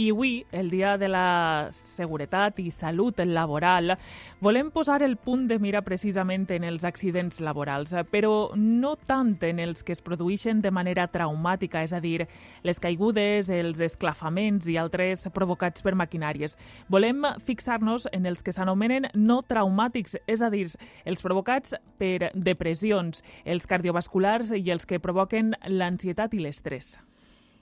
I avui, el Dia de la Seguretat i Salut Laboral, volem posar el punt de mira precisament en els accidents laborals, però no tant en els que es produeixen de manera traumàtica, és a dir, les caigudes, els esclafaments i altres provocats per maquinàries. Volem fixar-nos en els que s'anomenen no traumàtics, és a dir, els provocats per depressions, els cardiovasculars i els que provoquen l'ansietat i l'estrès.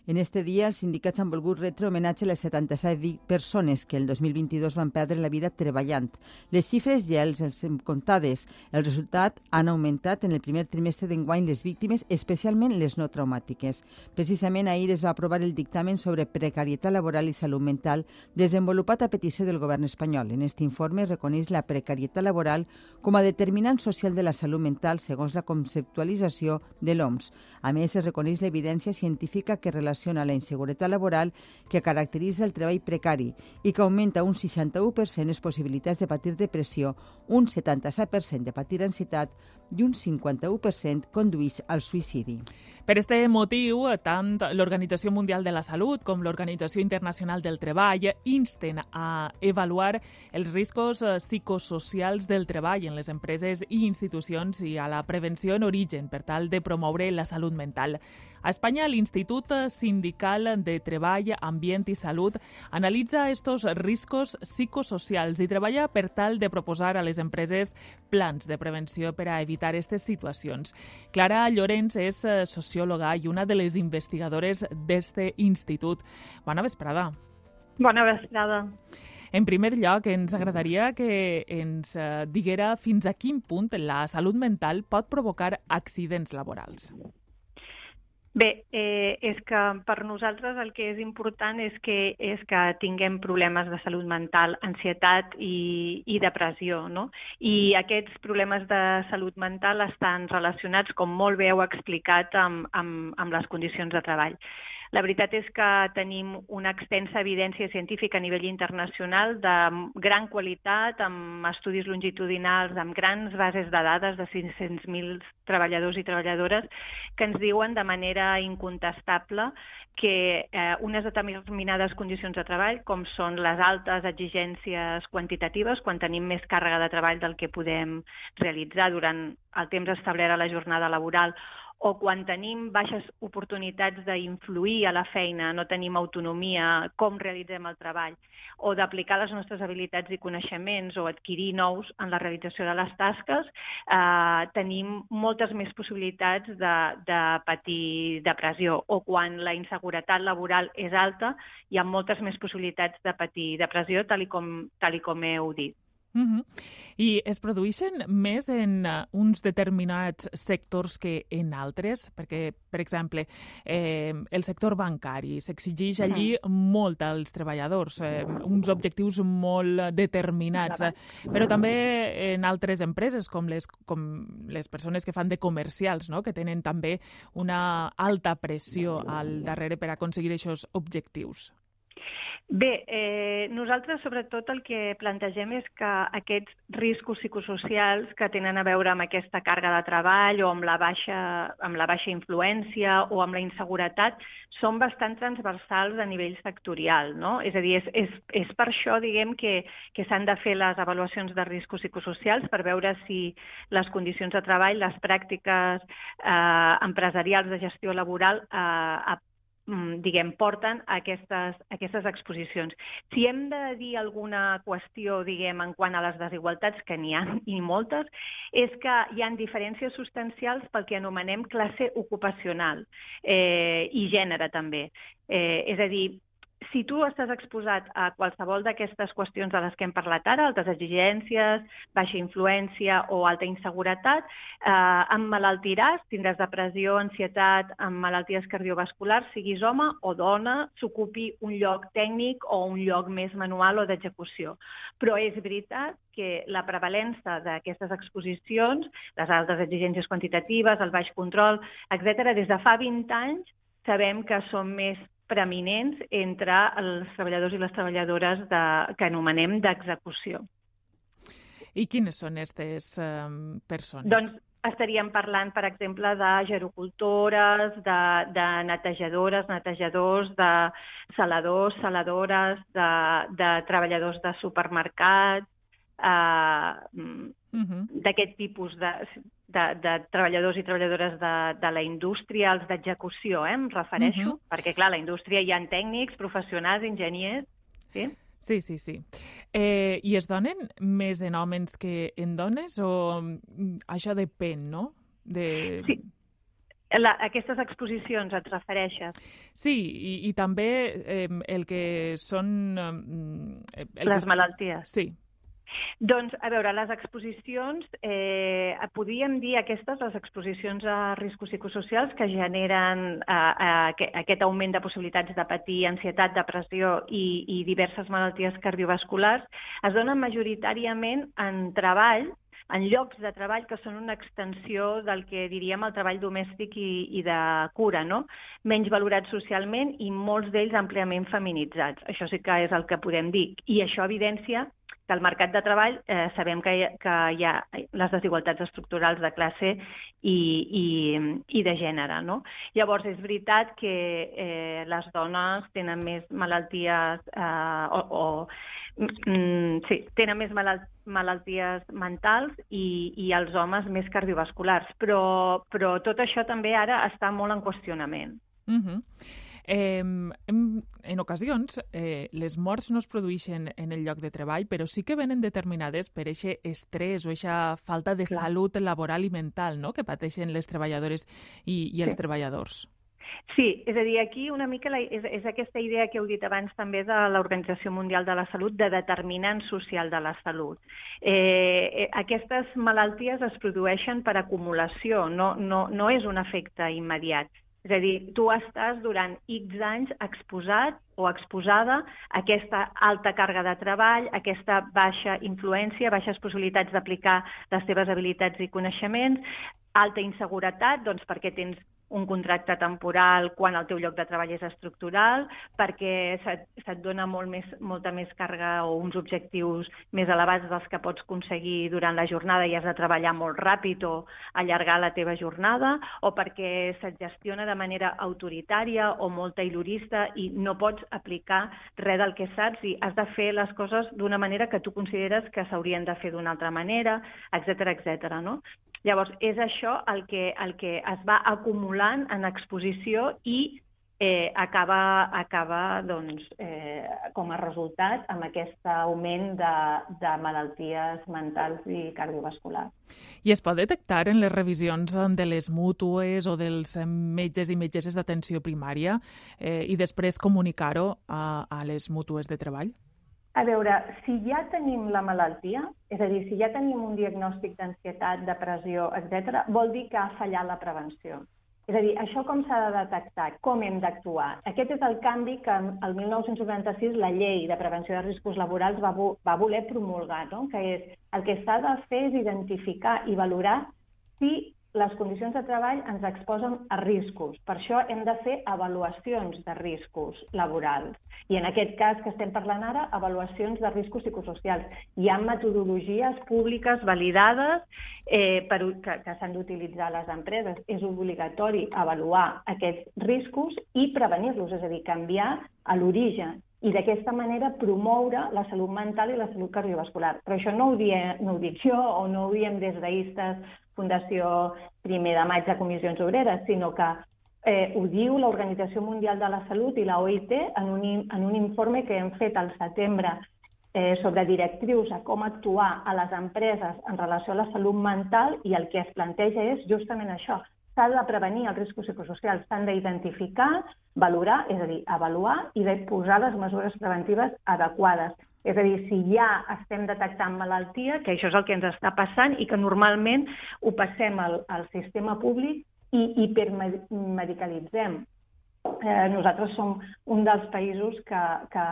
En este dia, els sindicats han volgut retre homenatge a les 77 persones que el 2022 van perdre la vida treballant. Les xifres ja els, els hem comptades. El resultat han augmentat en el primer trimestre d'enguany les víctimes, especialment les no traumàtiques. Precisament ahir es va aprovar el dictamen sobre precarietat laboral i salut mental desenvolupat a petició del govern espanyol. En aquest informe es reconeix la precarietat laboral com a determinant social de la salut mental segons la conceptualització de l'OMS. A més, es reconeix l'evidència científica que relaciona relaciona la inseguretat laboral que caracteritza el treball precari i que augmenta un 61% les possibilitats de patir depressió, un 77% de patir ansietat i un 51% condueix al suïcidi. Per aquest motiu, tant l'Organització Mundial de la Salut com l'Organització Internacional del Treball insten a avaluar els riscos eh, psicosocials del treball en les empreses i institucions i a la prevenció en origen per tal de promoure la salut mental. A Espanya, l'Institut Sindical de Treball, Ambient i Salut analitza estos riscos psicosocials i treballa per tal de proposar a les empreses plans de prevenció per a evitar aquestes situacions. Clara Llorenç és eh, socióloga sociòloga i una de les investigadores d'este institut. Bona vesprada. Bona vesprada. En primer lloc, ens agradaria que ens eh, diguera fins a quin punt la salut mental pot provocar accidents laborals. Bé, eh, és que per nosaltres el que és important és que, és que tinguem problemes de salut mental, ansietat i, i depressió, no? I aquests problemes de salut mental estan relacionats, com molt bé heu explicat, amb, amb, amb les condicions de treball. La veritat és que tenim una extensa evidència científica a nivell internacional de gran qualitat, amb estudis longitudinals, amb grans bases de dades de 500.000 treballadors i treballadores que ens diuen de manera incontestable que eh, unes determinades condicions de treball, com són les altes exigències quantitatives, quan tenim més càrrega de treball del que podem realitzar durant el temps establert a la jornada laboral, o quan tenim baixes oportunitats d'influir a la feina, no tenim autonomia, com realitzem el treball, o d'aplicar les nostres habilitats i coneixements o adquirir nous en la realització de les tasques, eh, tenim moltes més possibilitats de, de patir depressió. O quan la inseguretat laboral és alta, hi ha moltes més possibilitats de patir depressió, tal i com, tal i com heu dit. Uh -huh. I es produeixen més en uh, uns determinats sectors que en altres? Perquè, per exemple, eh, el sector bancari s'exigeix allí -huh. molt als treballadors, eh, uns objectius molt determinats, eh, però també en altres empreses, com les, com les persones que fan de comercials, no? que tenen també una alta pressió al darrere per aconseguir aquests objectius. Bé, eh, nosaltres sobretot el que plantegem és que aquests riscos psicosocials que tenen a veure amb aquesta càrrega de treball o amb la baixa, amb la baixa influència o amb la inseguretat són bastant transversals a nivell sectorial. No? És a dir, és, és, és per això diguem que, que s'han de fer les avaluacions de riscos psicosocials per veure si les condicions de treball, les pràctiques eh, empresarials de gestió laboral eh, diguem, porten a aquestes, a aquestes exposicions. Si hem de dir alguna qüestió, diguem, en quant a les desigualtats, que n'hi ha i moltes, és que hi han diferències substancials pel que anomenem classe ocupacional eh, i gènere també. Eh, és a dir, si tu estàs exposat a qualsevol d'aquestes qüestions de les que hem parlat ara, altes exigències, baixa influència o alta inseguretat, eh, malaltiràs, tindràs depressió, ansietat, amb malalties cardiovasculars, siguis home o dona, s'ocupi un lloc tècnic o un lloc més manual o d'execució. Però és veritat que la prevalença d'aquestes exposicions, les altes exigències quantitatives, el baix control, etc., des de fa 20 anys sabem que són més preeminents entre els treballadors i les treballadores de, que anomenem d'execució. I quines són aquestes um, persones? Doncs estaríem parlant, per exemple, de gerocultores, de, de netejadores, netejadors, de saladors, saladores, de, de treballadors de supermercats, eh, uh -huh. d'aquest tipus de, de, de treballadors i treballadores de, de la indústria, els d'execució, eh, em refereixo, uh -huh. perquè, clar, la indústria hi ha tècnics, professionals, enginyers, sí? Sí, sí, sí. Eh, I es donen més en homes que en dones o mm, això depèn, no? De... Sí. La, aquestes exposicions et refereixes? Sí, i, i també eh, el que són... Eh, el Les que... malalties. Sí, doncs, a veure, les exposicions, eh, podríem dir aquestes, les exposicions a riscos psicosocials que generen eh, eh, aquest augment de possibilitats de patir ansietat, depressió i, i diverses malalties cardiovasculars, es donen majoritàriament en treball en llocs de treball que són una extensió del que diríem el treball domèstic i, i de cura, no? menys valorats socialment i molts d'ells àmpliament feminitzats. Això sí que és el que podem dir. I això evidència que al mercat de treball eh, sabem que hi, ha, que hi ha les desigualtats estructurals de classe i, i, i de gènere. No? Llavors, és veritat que eh, les dones tenen més malalties eh, o, o mm, sí, tenen més malalt, malalties mentals i, i els homes més cardiovasculars, però, però tot això també ara està molt en qüestionament. Mm -hmm. Eh, en, en ocasions, eh, les morts no es produeixen en el lloc de treball, però sí que venen determinades per aquest estrès o aquesta falta de Clar. salut laboral i mental no? que pateixen les treballadores i, i els sí. treballadors. Sí, és a dir, aquí una mica la, és, és aquesta idea que heu dit abans també de l'Organització Mundial de la Salut, de determinant social de la salut. Eh, eh, aquestes malalties es produeixen per acumulació, no, no, no és un efecte immediat. És a dir, tu estàs durant X anys exposat o exposada a aquesta alta càrrega de treball, aquesta baixa influència, baixes possibilitats d'aplicar les teves habilitats i coneixements, alta inseguretat, doncs perquè tens un contracte temporal quan el teu lloc de treball és estructural, perquè se't, se't dona molt més, molta més càrrega o uns objectius més elevats dels que pots aconseguir durant la jornada i has de treballar molt ràpid o allargar la teva jornada, o perquè se't gestiona de manera autoritària o molt taylorista i no pots aplicar res del que saps i has de fer les coses d'una manera que tu consideres que s'haurien de fer d'una altra manera, etc etc. no? Llavors, és això el que, el que es va acumulant en exposició i eh, acaba, acaba doncs, eh, com a resultat amb aquest augment de, de malalties mentals i cardiovasculars. I es pot detectar en les revisions de les mútues o dels metges i metgesses d'atenció primària eh, i després comunicar-ho a, a les mútues de treball? A veure, si ja tenim la malaltia, és a dir, si ja tenim un diagnòstic d'ansietat, depressió, etc., vol dir que ha fallat la prevenció. És a dir, això com s'ha de detectar, com hem d'actuar. Aquest és el canvi que el 1996 la llei de prevenció de riscos laborals va, va voler promulgar, no? que és el que s'ha de fer és identificar i valorar si les condicions de treball ens exposen a riscos. Per això hem de fer avaluacions de riscos laborals. I en aquest cas que estem parlant ara, avaluacions de riscos psicosocials. Hi ha metodologies públiques validades eh, per, que, que s'han d'utilitzar les empreses. És obligatori avaluar aquests riscos i prevenir-los, és a dir, canviar a l'origen i d'aquesta manera promoure la salut mental i la salut cardiovascular. Però això no ho, die, no ho dic jo o no ho diem des d'Istes Fundació Primer de Maig de Comissions Obreres, sinó que eh, ho diu l'Organització Mundial de la Salut i la OIT en un, en un informe que hem fet al setembre eh, sobre directrius a com actuar a les empreses en relació a la salut mental i el que es planteja és justament això. S'ha de prevenir els riscos psicosocials, s'han d'identificar, valorar, és a dir, avaluar i de posar les mesures preventives adequades. És a dir, si ja estem detectant malaltia, que això és el que ens està passant i que normalment ho passem al, al sistema públic i hipermedicalitzem. Eh, nosaltres som un dels països que, que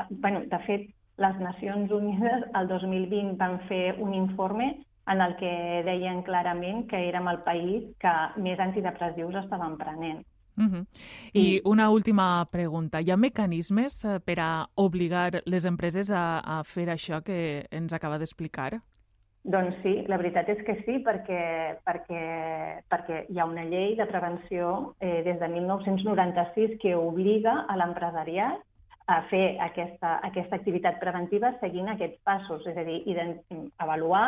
eh, bueno, de fet, les Nacions Unides el 2020 van fer un informe en el que deien clarament que érem el país que més antidepressius estaven prenent. Uh -huh. I una última pregunta. Hi ha mecanismes eh, per a obligar les empreses a, a fer això que ens acaba d'explicar? Doncs sí, la veritat és que sí, perquè, perquè, perquè hi ha una llei de prevenció eh, des de 1996 que obliga a l'empresariat a fer aquesta, aquesta activitat preventiva seguint aquests passos, és a dir, avaluar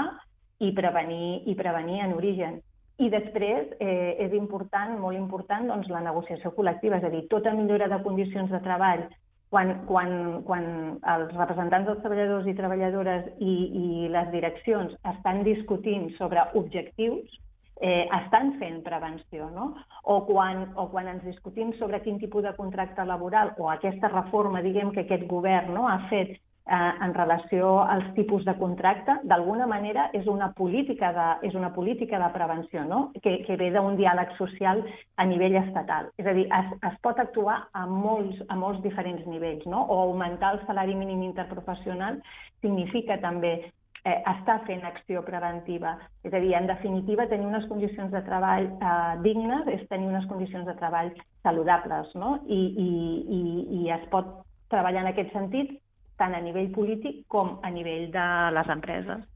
i prevenir, i prevenir en origen. I després eh, és important, molt important, doncs, la negociació col·lectiva, és a dir, tota millora de condicions de treball quan, quan, quan els representants dels treballadors i treballadores i, i les direccions estan discutint sobre objectius, eh, estan fent prevenció, no? O quan, o quan ens discutim sobre quin tipus de contracte laboral o aquesta reforma, diguem, que aquest govern no, ha fet eh, en relació als tipus de contracte, d'alguna manera és una política de, és una política de prevenció no? que, que ve d'un diàleg social a nivell estatal. És a dir, es, es pot actuar a molts, a molts diferents nivells, no? o augmentar el salari mínim interprofessional significa també eh, estar fent acció preventiva. És a dir, en definitiva, tenir unes condicions de treball eh, dignes és tenir unes condicions de treball saludables, no? I, i, i, i es pot treballar en aquest sentit tant a nivell polític com a nivell de les empreses.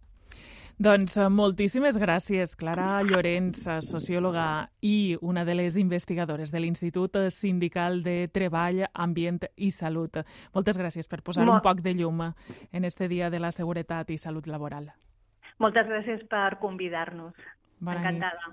Doncs eh, moltíssimes gràcies, Clara Llorenç, eh, sociòloga i una de les investigadores de l'Institut Sindical de Treball, Ambient i Salut. Moltes gràcies per posar Molt... un poc de llum en este dia de la seguretat i salut laboral. Moltes gràcies per convidar-nos. Encantada. Nit.